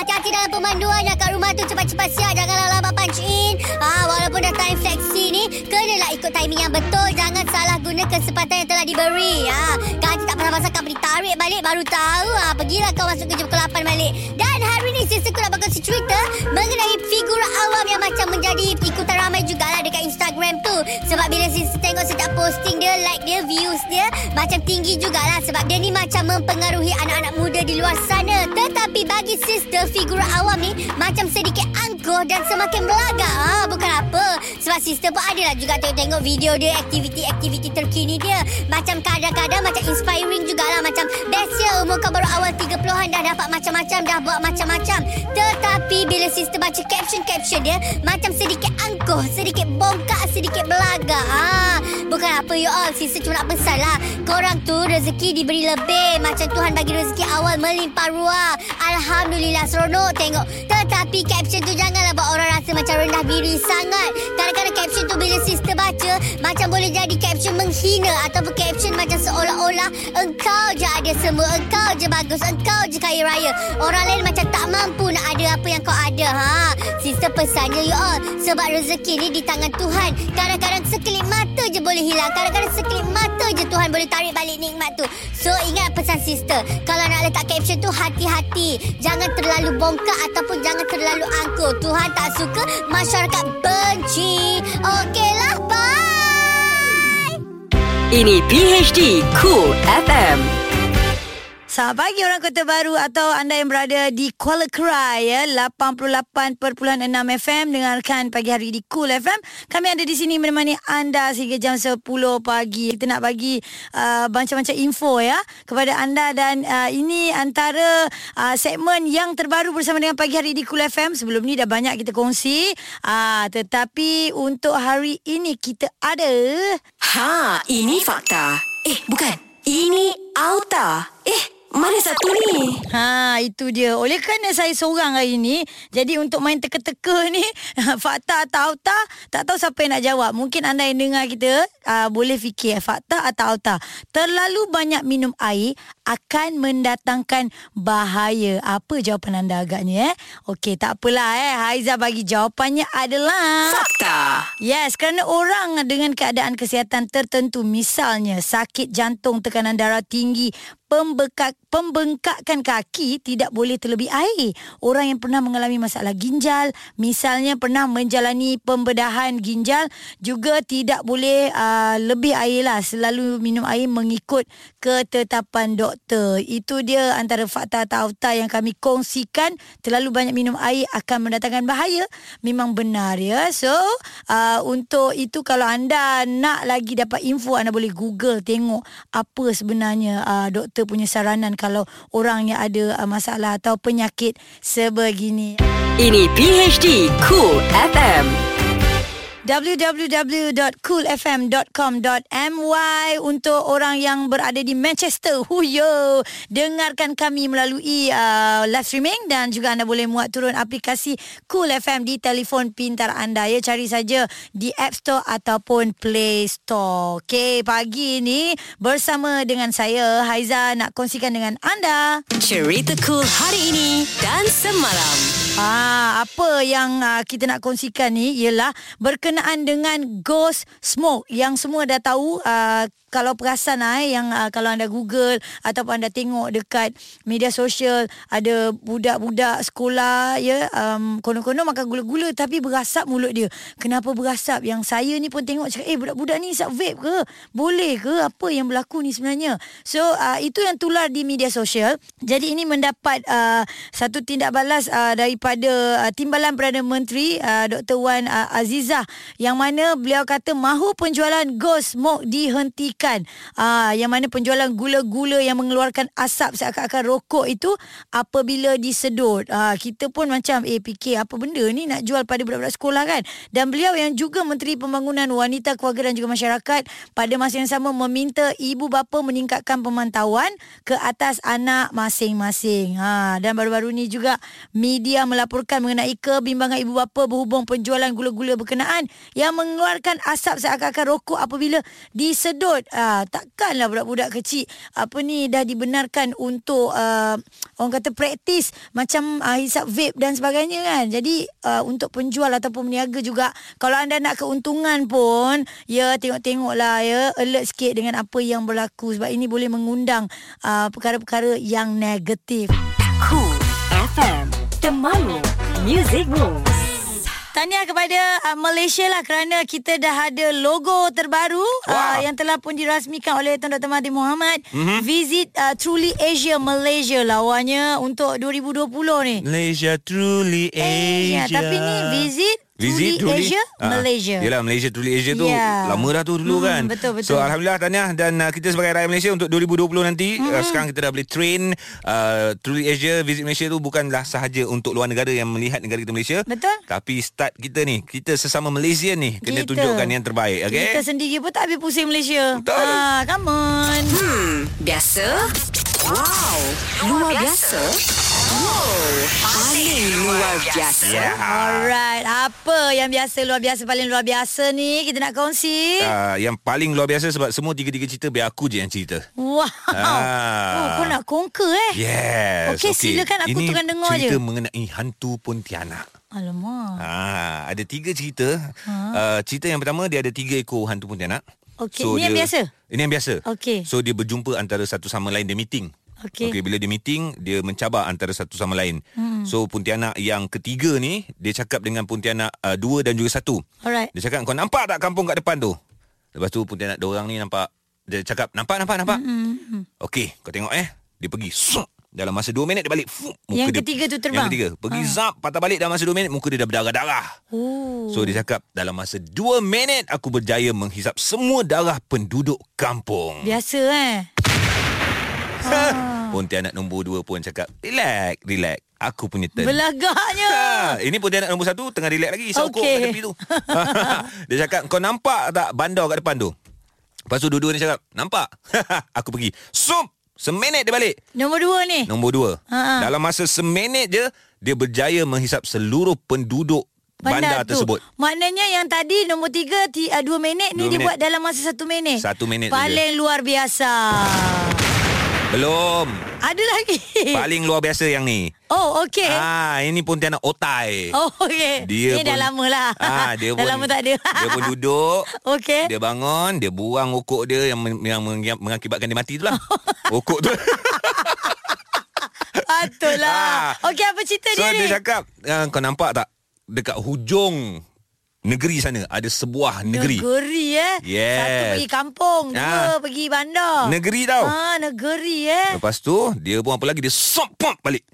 H: Hati-hati dalam pemanduannya kat rumah tu cepat-cepat siap. Janganlah lama punch in. Ah, walaupun dah time fleksi ni, kenalah ikut timing yang betul. Jangan salah guna kesempatan yang telah diberi. Ah, gaji tak pernah pasal boleh tarik balik baru tahu. Ah, pergilah kau masuk kerja pukul 8 balik. Dan hari ni Sister Kul nak berkongsi cerita mengenai figura awam yang macam menjadi ikutan ramai jugalah dekat Instagram tu. Sebab bila sister tengok setiap posting dia Like dia, views dia Macam tinggi jugalah Sebab dia ni macam mempengaruhi anak-anak muda di luar sana Tetapi bagi sister figura awam ni Macam sedikit angkuh dan semakin belagak. Ah, Bukan apa. Sebab sister pun adalah juga tengok-tengok video dia Aktiviti-aktiviti terkini dia. Macam kadang-kadang macam inspiring jugalah. Macam best ya umur kau baru awal 30-an Dah dapat macam-macam Dah buat macam-macam. Tetapi bila sister baca caption-caption dia Macam sedikit angkuh Sedikit bongkak Sedikit belagak. Ah, Bukan apa you all. Sister cuma nak pesan lah. Korang tu rezeki diberi lebih. Macam Tuhan bagi rezeki awal Melimpah ruah. Alhamdulillah seronok tengok. Tetapi caption tu Janganlah buat orang rasa Macam rendah diri sangat. Kadang-kadang caption tu Bila sister baca Macam boleh jadi caption menghina Ataupun caption macam seolah-olah Engkau je ada semua Engkau je bagus Engkau je kaya raya. Orang lain macam tak mampu Nak ada apa yang kau ada. Ha? Sister pesannya you all Sebab rezeki ni di tangan Tuhan. Kadang-kadang sekelip mata je boleh hilang. Kadang-kadang sekelip mata je Tuhan boleh tarik balik nikmat tu. So ingat pesan sister Kalau nak letak caption tu hati-hati. Jangan terlalu bongkak Ataupun jangan terlalu angkuh. Tuhan tak suka Masyarakat benci. Okeylah bye.
B: Ini PHD Cool FM.
A: Selamat pagi orang Kota Baru atau anda yang berada di Kuala Krai ya 88.6 FM dengarkan pagi hari di Cool FM. Kami ada di sini menemani anda sehingga jam 10 pagi. Kita nak bagi uh, macam-macam info ya kepada anda dan uh, ini antara uh, segmen yang terbaru bersama dengan pagi hari di Cool FM. Sebelum ni dah banyak kita kongsi uh, tetapi untuk hari ini kita ada
B: Ha, ini fakta. Eh, bukan. Ini auta. Eh, mana satu ni?
A: Ha, itu dia. Oleh kerana saya seorang hari ni, jadi untuk main teka-teka ni, fakta atau auta, tak tahu siapa yang nak jawab. Mungkin anda yang dengar kita uh, boleh fikir fakta atau auta. Terlalu banyak minum air akan mendatangkan bahaya. Apa jawapan anda agaknya eh? Okey, tak apalah eh. Haiza bagi jawapannya adalah
B: Fakta.
A: Yes, kerana orang dengan keadaan kesihatan tertentu misalnya sakit jantung, tekanan darah tinggi, pembekak pembengkakan kaki tidak boleh terlebih air. Orang yang pernah mengalami masalah ginjal, misalnya pernah menjalani pembedahan ginjal juga tidak boleh uh, lebih air lah. Selalu minum air mengikut ketetapan doktor. Itu dia antara fakta atau auta yang kami kongsikan. Terlalu banyak minum air akan mendatangkan bahaya. Memang benar ya. So, uh, untuk itu kalau anda nak lagi dapat info, anda boleh Google tengok apa sebenarnya uh, doktor punya saranan kalau orang yang ada uh, masalah atau penyakit sebegini.
B: Ini PHD Cool FM.
A: www.coolfm.com.my untuk orang yang berada di Manchester. Huyo, dengarkan kami melalui uh, live streaming dan juga anda boleh muat turun aplikasi Cool FM di telefon pintar anda ya. Cari saja di App Store ataupun Play Store. Okey, pagi ini bersama dengan saya Haiza nak kongsikan dengan anda.
B: Cerita cool hari ini dan semalam.
A: Ah, apa yang uh, kita nak kongsikan ni ialah berkenaan dengan ghost smoke yang semua dah tahu uh, kalau perasan ah eh, yang uh, kalau anda Google ataupun anda tengok dekat media sosial ada budak-budak sekolah ya um, konon-konon makan gula-gula tapi berasap mulut dia. Kenapa berasap? Yang saya ni pun tengok cakap eh budak-budak ni isap vape ke? Boleh ke? Apa yang berlaku ni sebenarnya? So uh, itu yang tular di media sosial. Jadi ini mendapat uh, satu tindak balas uh, daripada uh, Timbalan Perdana Menteri uh, Dr. Wan uh, Azizah yang mana beliau kata mahu penjualan ghost smoke dihentikan. Uh, yang mana penjualan gula-gula yang mengeluarkan asap seakan-akan rokok itu apabila disedut. Uh, kita pun macam eh fikir apa benda ni nak jual pada budak-budak sekolah kan. Dan beliau yang juga Menteri Pembangunan Wanita, Keluarga dan juga Masyarakat pada masa yang sama meminta ibu bapa meningkatkan pemantauan ke atas anak masing-masing. Ha, dan baru-baru ni juga media melaporkan mengenai kebimbangan ibu bapa berhubung penjualan gula-gula berkenaan yang mengeluarkan asap seakan-akan rokok apabila disedut. Ha, takkanlah budak-budak kecil apa ni dah dibenarkan untuk uh, orang kata praktis macam uh, hisap vape dan sebagainya kan. Jadi uh, untuk penjual ataupun peniaga juga kalau anda nak keuntungan pun ya tengok-tengoklah ya alert sikit dengan apa yang berlaku sebab ini boleh mengundang uh, perkara-perkara yang negatif.
B: Cool FM. Temanmu. Music Rules.
A: Tahniah kepada uh, Malaysia lah kerana kita dah ada logo terbaru uh, yang telah pun dirasmikan oleh Tuan Dr. Mahathir Mohamad.
C: Mhm.
A: Mm-hmm. Visit uh, Truly Asia Malaysia lawannya untuk 2020 ni.
C: Malaysia truly Asia.
A: Tapi ni visit
C: Visit
A: Truly Asia
C: Ah,
A: Malaysia.
C: Yelah Malaysia Truly Asia tu
A: Ya.
C: Lama dah tu dulu
A: Hmm,
C: kan
A: betul,
C: So
A: betul.
C: Alhamdulillah Tahniah Dan uh, kita sebagai rakyat Malaysia Untuk 2020 nanti
A: Hmm.
C: uh, Sekarang kita dah boleh train uh, Truly Asia Visit Malaysia tu Bukanlah sahaja Untuk luar negara Yang melihat negara kita Malaysia
A: Betul.
C: Tapi start kita ni Kita sesama Malaysia ni Kena
A: Kita.
C: tunjukkan yang terbaik Okay
A: Kita sendiri pun tak habis pusing Malaysia.
C: Betul.
A: Ah, come on.
B: Hmm, biasa? Wow, luar biasa? Wow, paling luar biasa.
C: Yeah.
A: Alright, apa yang biasa luar biasa paling luar biasa ni kita nak kongsi?
C: Uh, yang paling luar biasa sebab semua tiga-tiga cerita biar aku je yang cerita.
A: Wow.
C: Ah.
A: Oh, kau nak conquer eh?
C: Yes.
A: Okey, silakan aku
C: Ini
A: tukar dengar
C: cerita
A: je.
C: mengenai hantu Pontianak.
A: Alamak.
C: Ah, ada tiga cerita. Ha? Uh, cerita yang pertama dia ada tiga ekor hantu Pontianak.
A: Okey, ni yang biasa?
C: Ini yang biasa.
A: Okey.
C: So dia berjumpa antara satu sama lain dia meeting.
A: Okey.
C: Okey, bila dia meeting, dia mencabar antara satu sama lain. Hmm. So Pontianak yang ketiga ni, dia cakap dengan Pontianak uh, dua dan juga satu.
A: Alright.
C: Dia cakap kau nampak tak kampung kat depan tu? Lepas tu Pontianak dua orang ni nampak dia cakap nampak nampak nampak. Mm-hmm. Okey, kau tengok eh. Dia pergi. Sup, dalam masa 2 minit dia balik. Fuh, muka
A: Yang
C: dia,
A: ketiga tu terbang?
C: Yang ketiga. Pergi ha. zap, patah balik dalam masa 2 minit muka dia dah berdarah-darah.
A: Oh.
C: So dia cakap dalam masa 2 minit aku berjaya menghisap semua darah penduduk kampung.
A: Biasa eh.
C: Pontianak nombor 2 pun cakap, "Relax, relax. Aku punya turn."
A: Belagaknya.
C: Ha, ini Pontianak nombor satu Tengah relax lagi
A: Okey.
C: okay. kat tepi tu Dia cakap Kau nampak tak bandar kat depan tu Lepas tu dua-dua ni cakap Nampak Aku pergi Sup Seminit dia balik
A: Nombor dua ni.
C: Nombor dua
A: Ha.
C: Dalam masa seminit je Dia berjaya menghisap seluruh penduduk bandar,
A: tu.
C: tersebut
A: Maknanya yang tadi nombor tiga ti, uh, dua minit ni
C: Dua
A: dia
C: minit.
A: buat dalam masa satu minit.
C: Satu minit
A: Paling luar biasa.
C: Belum
A: Ada lagi.
C: Paling luar biasa yang ni
A: Oh, okey.
C: Ah, Ini Pontianak Otai
A: Oh, okey.
C: Dia
A: ni dah
C: pun-
A: lama lah.
C: Ah, dia
A: dah
C: pun,
A: lama tak ada.
C: Dia pun duduk
A: Okey.
C: Dia bangun Dia buang okok dia Yang, yang, meng- mengakibatkan dia mati tu lah Okok tu
A: Patutlah.
C: Ah.
A: Okey, apa cerita
C: So
A: dia ni?
C: dia cakap ah, Kau nampak tak Dekat hujung Negeri sana Ada sebuah negeri
A: Negeri eh.
C: Yes.
A: Satu pergi kampung, dua
C: Ah.
A: pergi bandar.
C: Negeri tau
A: Ah, negeri eh.
C: Lepas tu Dia pun apa lagi Dia sop pop balik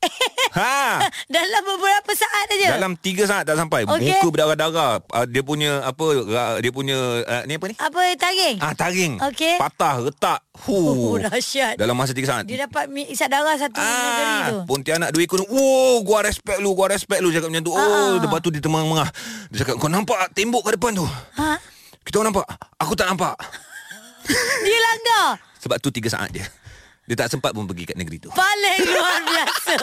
C: Ha
A: Dalam beberapa saat aja.
C: Dalam tiga saat tak sampai
A: Okey.
C: Muka berdarah-darah uh, Dia punya Apa uh, Dia punya uh, Ni apa ni
A: Apa taring?
C: Ah taring
A: Okey.
C: Patah Retak
A: Oh,
C: Huh.
A: dahsyat.
C: Dalam masa tiga saat
A: Dia dapat isap darah satu negeri tu.
C: Ah, Pontianak dua ekor tu. Oh, gua respect lu, gua respect lu cakap macam tu. Oh,
A: Ah.
C: lepas tu dia temang-mengah. Dia cakap kau nampak tembok kat depan tu?
A: Ha?
C: Kita orang nampak. Aku tak nampak.
A: Dia langgar.
C: Sebab tu tiga saat je. Dia tak sempat pun pergi kat negeri tu.
A: Paling luar biasa.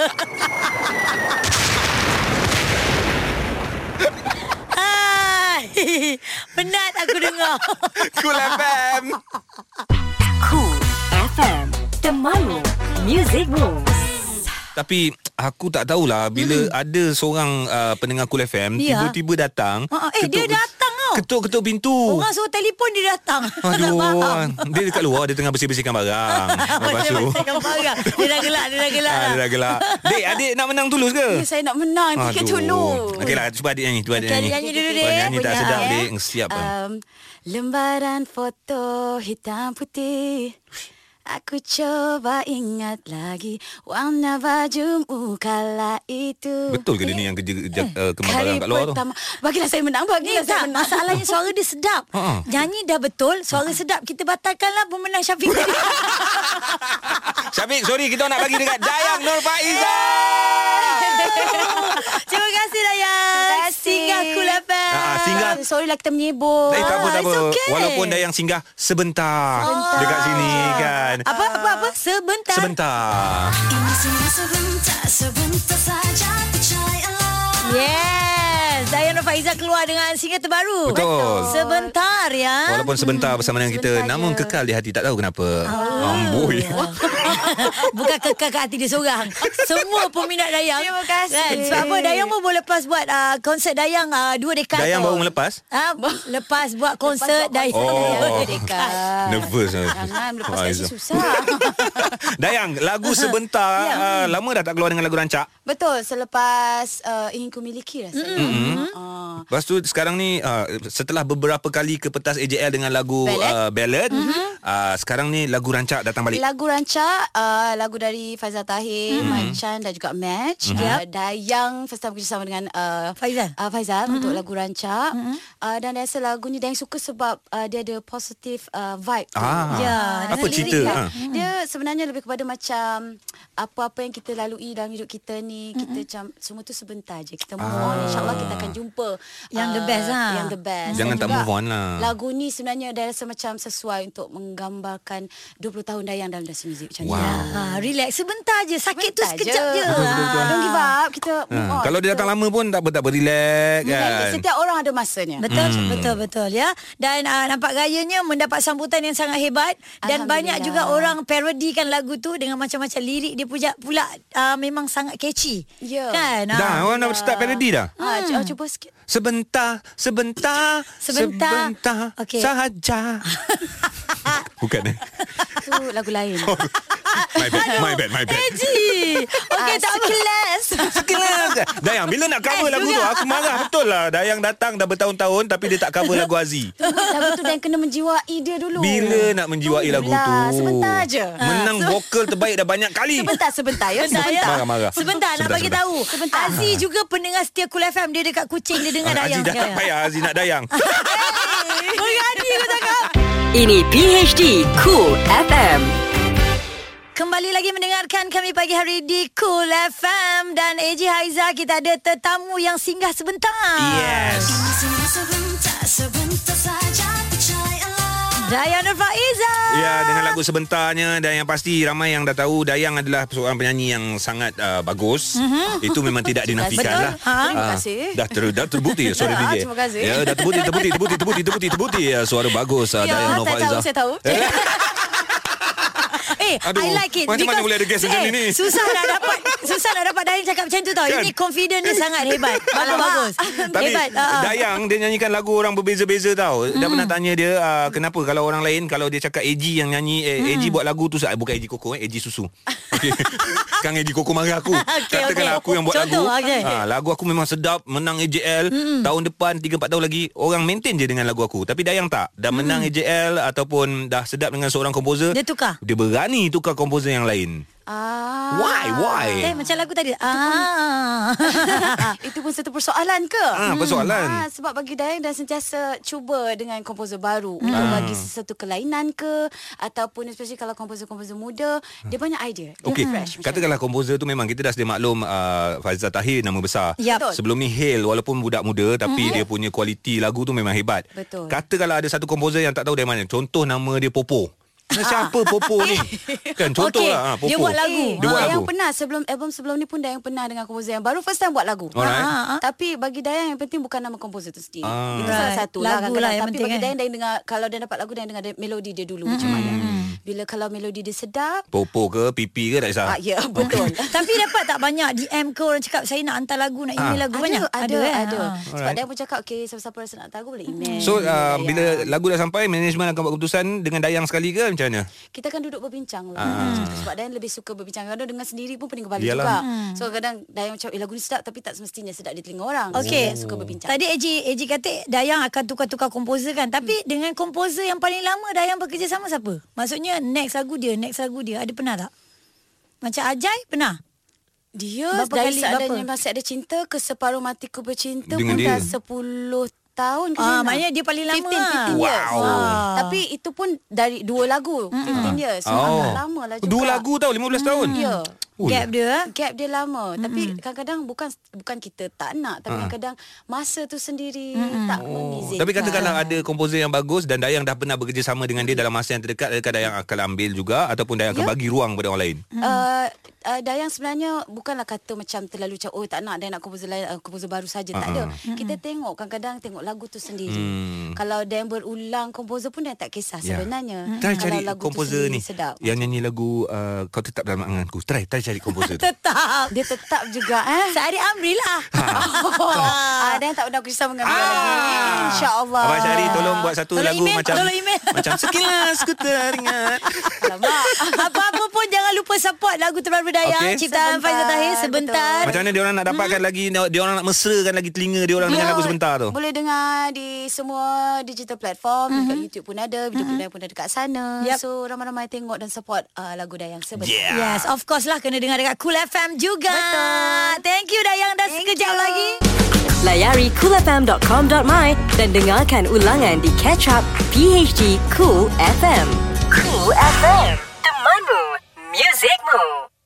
A: Hai. Penat aku dengar.
C: Cool FM.
B: Cool FM, temanmu, music moves.
C: Tapi aku tak tahulah bila ada seorang uh, pendengar Cool FM
A: Ya.
C: tiba-tiba datang.
A: Ha, eh, dia datang tau.
C: Ketuk-ketuk pintu.
A: Orang suruh telefon dia datang.
C: Aduh, dia dekat luar dia tengah bersih-bersihkan barang. Lepas tu.
A: Bersihkan barang. Dia dah gelak, dia dah gelak.
C: Ah,
A: lah.
C: dia dah gelak. Dek, adik nak menang tulus ke?
I: Ya, saya nak menang tiket tulus.
C: Okeylah, cuba adik nyanyi, cuba adik
A: Okey,
C: nyanyi.
A: nyanyi dulu, Dek.
C: Nyanyi tak sedap,
I: eh.
C: Dek. Siap?
I: Um, lembaran foto hitam putih Aku coba ingat lagi Warna bajumu kala itu
C: Betul ke dia ni yang kerja kerja, uh, kemar
I: Kali
C: barang kat luar tu?
I: pertama Bagilah saya menang Bagilah saya
A: tak,
I: menang
A: masalahnya suara dia sedap.
C: Ha.
A: Nyanyi dah betul, suara sedap. Kita batalkanlah pemenang Syafiq tadi.
C: Syafiq, sorry kita nak bagi dekat Dayang Nur Faiza.
A: Terima kasih Dayang.
I: Terima kasih.
A: Singgah Cool FM.
C: Ah, ah, singgah.
I: Sorry lah kita menyebut
C: Eh, tak apa, tak
A: it's
C: apa.
A: okay.
C: Walaupun Dayang singgah sebentar,
I: Sebentar.
C: dekat sini kan.
A: Apa, apa, apa? Sebentar.
C: Sebentar.
I: Ini semua sebentar Sebentar saja Percayalah
A: Yes. Dayang Nur Faiza keluar dengan single terbaru.
C: Betul.
A: Sebentar ya.
C: Walaupun sebentar bersama dengan kita
I: sebentar
C: Namun
I: je.
C: kekal di hati Tak tahu kenapa Amboi
A: Bukan kekal kat hati dia seorang. Semua peminat Dayang.
I: Terima kasih.
A: Kan? Sebab apa Dayang pun boleh lepas buat uh, konsert Dayang uh, dua dekat.
C: Dayang
A: tau.
C: baru melepas?
A: Ah, lepas buat konsert
I: buat
A: Dayang.
C: Oh.
I: Dekat.
C: Nervous.
I: Jangan lepas
C: Ah, Aizah.
I: susah.
C: Dayang, lagu sebentar
I: Ya.
C: uh, lama dah tak keluar dengan lagu rancak.
I: Betul, selepas uh, ingin ku miliki rasanya. Mm-hmm. Uh,
C: Lepas tu sekarang ni uh, setelah beberapa kali ke petas AJL dengan lagu
I: Ballad.
C: uh, ballad, mm-hmm. uh, sekarang ni lagu rancak datang balik.
I: Lagu rancak uh, Lagu dari Faizal Tahir mm-hmm. Mat Chan dan juga Match mm-hmm. uh, Dayang First time bekerjasama dengan uh,
A: Faizal.
I: uh, Faizal mm-hmm. Untuk lagu rancak mm-hmm. uh, Dan saya rasa lagu ni Dayang suka sebab uh, Dia ada positive uh, vibe tu.
C: Ah,
A: Ya,
C: apa
A: dan
C: cerita?
A: lirik,
C: Ha.
I: Dia sebenarnya lebih kepada macam apa-apa yang kita lalui dalam hidup kita ni kita macam semua tu sebentar je kita move on insyaallah kita akan jumpa
A: Yang the
I: ah,
A: best lah.
I: yang the best
C: Jangan
I: Dan
C: tak move on lah.
I: lagu ni sebenarnya dia rasa macam sesuai untuk menggambarkan 20 tahun Dayang dalam industri muzik macam
C: Wow.
I: ni
A: Ha, relax sebentar je. Sakit tu
I: Sebentar
A: sekejap je.
I: je.
A: Ha.
I: don't give up kita move
C: Ha,
I: on
C: kalau dia datang lama pun tak apa tak apa relax
I: Kan?
C: kan.
I: Setiap orang ada masanya.
A: Betul, hmm. betul, betul ya. Dan uh, nampak gayanya mendapat sambutan yang sangat hebat dan banyak juga orang parodikan lagu tu dengan macam-macam lirik dia pula pula uh, memang sangat catchy.
I: Ya.
A: Kan?
C: Dah, orang dah start parody dah.
I: Ha, hmm. cuba sikit.
C: Sebentar, sebentar,
A: Sebentar.
C: sebentar
A: Okey.
C: sahaja. Bukan eh?
I: Tu lagu lain.
C: My bad, my bad, my bad.
A: Eji. Okey,
I: Ah,
A: tak apa.
I: sekelas.
C: Sekelas. Dayang, bila nak cover
A: Eh,
C: lagu tu?
A: juga.
C: Aku marah betul lah. Dayang datang dah bertahun-tahun tapi dia tak cover lagu Aziz.
I: lagu tu dan kena menjiwai dia dulu.
C: Bila nak menjiwai lagu tu?
I: Tunggulah, Sebentar je.
C: Menang vokal terbaik dah banyak kali.
I: Sebentar, sebentar ya.
A: Sebentar, ya.
I: Sebentar.
C: Marah-marah.
A: Sebentar, nak
C: Sebentar,
A: bagi
C: sebentar.
A: tahu. Sebentar. Aziz juga pendengar setia Cool FM. Dia dekat Kuching. Dia dengar Dayang.
C: Aziz dah tak payah Aziz nak Dayang.
A: Berani kau cakap.
B: Ini PHD Cool FM.
A: Kembali lagi mendengarkan kami pagi hari di Cool FM dan AJ Haiza kita ada tetamu yang singgah sebentar.
C: Yes.
I: Semua sebentar, sebentar
A: Nur Faiza.
C: Ya, dengan lagu sebentarnya dan yang pasti ramai yang dah tahu Dayang adalah seorang penyanyi yang sangat uh, bagus. Mm-hmm. Itu memang tidak dinafikan
A: Betul.
C: lah.
A: Ha.
I: Terima
C: Ah,
I: kasih.
C: Dah, ter, dah terbukti sorry
I: Ah,
C: DJ.
I: terima kasih.
C: Ya, dah terbukti, terbukti, terbukti, terbukti, terbukti, terbukti. Ya, suara bagus uh,
I: Ya,
C: Dayang
I: saya
C: Nova
I: tahu, saya tahu.
A: Eh,
C: Aduh,
A: I like it.
C: macam mana boleh ada guest macam
A: eh,
C: ni ni?
A: Susah nak dapat susah nak dapat Dayang cakap macam tu tau.
C: Kan?
A: Ini confident dia sangat hebat. Bagus bagus.
C: Tapi
A: hebat. ah, ah.
C: Dayang dia nyanyikan lagu orang berbeza-beza tau.
A: Hmm.
C: Dah pernah tanya dia uh, kenapa kalau orang lain kalau dia cakap AG yang nyanyi eh,
A: Hmm.
C: AG buat lagu tu eh, bukan AG Koko eh AG Susu. Okey. Kang AG Koko marah aku.
A: Okey,
C: Katakanlah
A: okey.
C: aku yang buat
A: Contoh,
C: lagu.
A: okey.
C: Ha, lagu aku memang sedap, menang AJL.
A: Hmm.
C: Tahun depan 3 4 tahun lagi orang maintain je dengan lagu aku. Tapi Dayang tak. Dah menang AJL ataupun dah sedap dengan seorang komposer.
A: Hmm. Dia tukar.
C: Dia berani tukar komposer yang lain.
I: Ah.
C: Why? Why?
A: Eh macam lagu tadi. Ah.
I: Itu pun satu persoalan ke?
C: Ah, persoalan.
I: Ah, sebab bagi Dayang dan sentiasa cuba dengan komposer baru untuk bagi sesuatu kelainan ke ataupun especially kalau komposer-komposer muda dia banyak idea. Dia fresh. macam
C: katakanlah komposer tu memang kita dah sedia maklum uh, Faizal Tahir nama besar.
I: Betul.
C: Sebelum ni Hale walaupun budak muda tapi dia punya kualiti lagu tu memang hebat.
I: Betul.
C: Katakanlah ada satu komposer yang tak tahu dari mana. Contoh nama dia Popo. Nah, siapa Popo ni? Kan contoh
A: Okey,
C: lah ha, Popo.
A: dia buat lagu.
I: Eh,
C: Dia buat
I: Dayang
C: lagu.
I: pernah sebelum album sebelum ni pun Dayang pernah dengan komposer yang baru first time buat lagu.
C: Alright.
A: Ah, ah.
I: Tapi bagi Dayang yang penting bukan nama komposer tu sendiri.
C: Ah.
I: Itu salah
A: Right.
I: satu
A: Lagu
I: lah. kadang-kadang.
A: lah yang
I: Tapi
A: penting
I: bagi
A: kan.
I: Dayang Dayang dengar kalau dia dapat lagu Dayang dengar dia- melodi dia dulu macam mana. Bila kalau melodi dia sedap,
C: Popo ke pipi ke tak kisah.
I: ah, ya betul.
A: Tapi dapat tak banyak DM ke orang cakap saya nak hantar lagu, nak email lagu
I: ada,
A: banyak?
I: ada,
A: eh?
I: ada.
A: Ah.
I: Sebab dia pun cakap, okay, siapa-siapa rasa nak tahu boleh email.
C: So uh, bila lagu dah sampai Management akan buat keputusan Dengan Dayang sekali ke Macam mana?
I: kita kan duduk berbincang lah.
C: Ah.
I: Sebab Dayang lebih suka berbincang. Kadang dengan sendiri pun pening kepala
C: Yalah.
I: juga. So kadang Dayang macam, eh lagu ni sedap tapi tak semestinya sedap di telinga orang. So,
A: Okey.
I: Dayang suka berbincang.
A: Tadi Eji Eji kata Dayang akan tukar-tukar komposer kan. Tapi
I: Hmm.
A: dengan komposer yang paling lama Dayang bekerja sama siapa? Maksudnya next lagu dia, next lagu dia. Ada pernah tak? Macam Ajai pernah?
I: Dia
A: Berapa
I: dari
A: kali,
I: seadanya
A: berapa?
I: masih ada cinta ke separuh matiku bercinta
C: Dengan
I: pun
C: dia?
I: dah 10 tahun ke
A: Ah, maknanya dia paling lama
I: 15,
A: lah.
I: 15 years.
C: Wow.
I: Ah. Tapi itu pun dari dua lagu 15 years. So
C: Oh.
I: agak lama lah juga.
C: Dua lagu tau 15 tahun.
I: Ya.
C: Ui.
A: Gap dia.
I: Gap dia lama Tapi kadang-kadang bukan bukan kita tak nak Tapi kadang-kadang masa tu sendiri tak mengizinkan
C: Tapi katakanlah ada komposer yang bagus dan Dayang dah pernah bekerja sama dengan dia dalam masa yang terdekat adakah Dayang akan ambil juga ataupun Dayang akan
I: Ya.
C: bagi ruang pada orang lain?
I: Uh, uh, Dayang sebenarnya bukanlah kata macam terlalu macam oh tak nak Dayang nak komposer lain uh, komposer baru saja tak ada. Kita tengok kadang-kadang tengok lagu tu sendiri.
C: Hmm.
I: Kalau Dayang berulang komposer pun Dayang tak kisah
C: Ya.
I: sebenarnya.
C: Try
I: Kalau
C: cari
I: lagu
C: komposer ni
I: sedap.
C: Yang nyanyi lagu uh, Kau tetap dalam anganku Try try cari komposer tu
A: Tetap.
I: Dia tetap juga eh.
A: Sehari Amri lah.
I: Oh, ah, Dayang tak pernah kisah mengambil
C: Ah.
I: lagi. InsyaAllah.
C: Abang Syahri tolong buat satu
A: Tolong
C: lagu
A: email,
C: macam
A: tolong email.
C: Macam sekilas ku teringat
I: Alamak.
A: Apa-apa pun jangan lupa support lagu terbaru Dayang.
C: Okey.
A: Ciptaan Faizal Tahir sebentar.
C: Macam mana dia orang nak dapatkan lagi Dia orang nak mesrakan lagi telinga dia orang Dengan lagu sebentar tu
I: Boleh dengar di semua digital platform. Mm-hmm. Dekat YouTube pun ada. Video mm-hmm. pun ada dekat sana.
A: Yep.
I: So, ramai-ramai tengok dan support uh, lagu Dayang sebentar.
C: Yeah.
A: Yes, of course lah kena kena dengar dekat Cool FM juga.
I: Betul.
A: Thank you dah yang dah Thank sekejap
I: you.
A: lagi.
B: Layari coolfm.com.my dan dengarkan ulangan di Catch Up PHD Cool FM. Cool FM. Temanmu. Musikmu.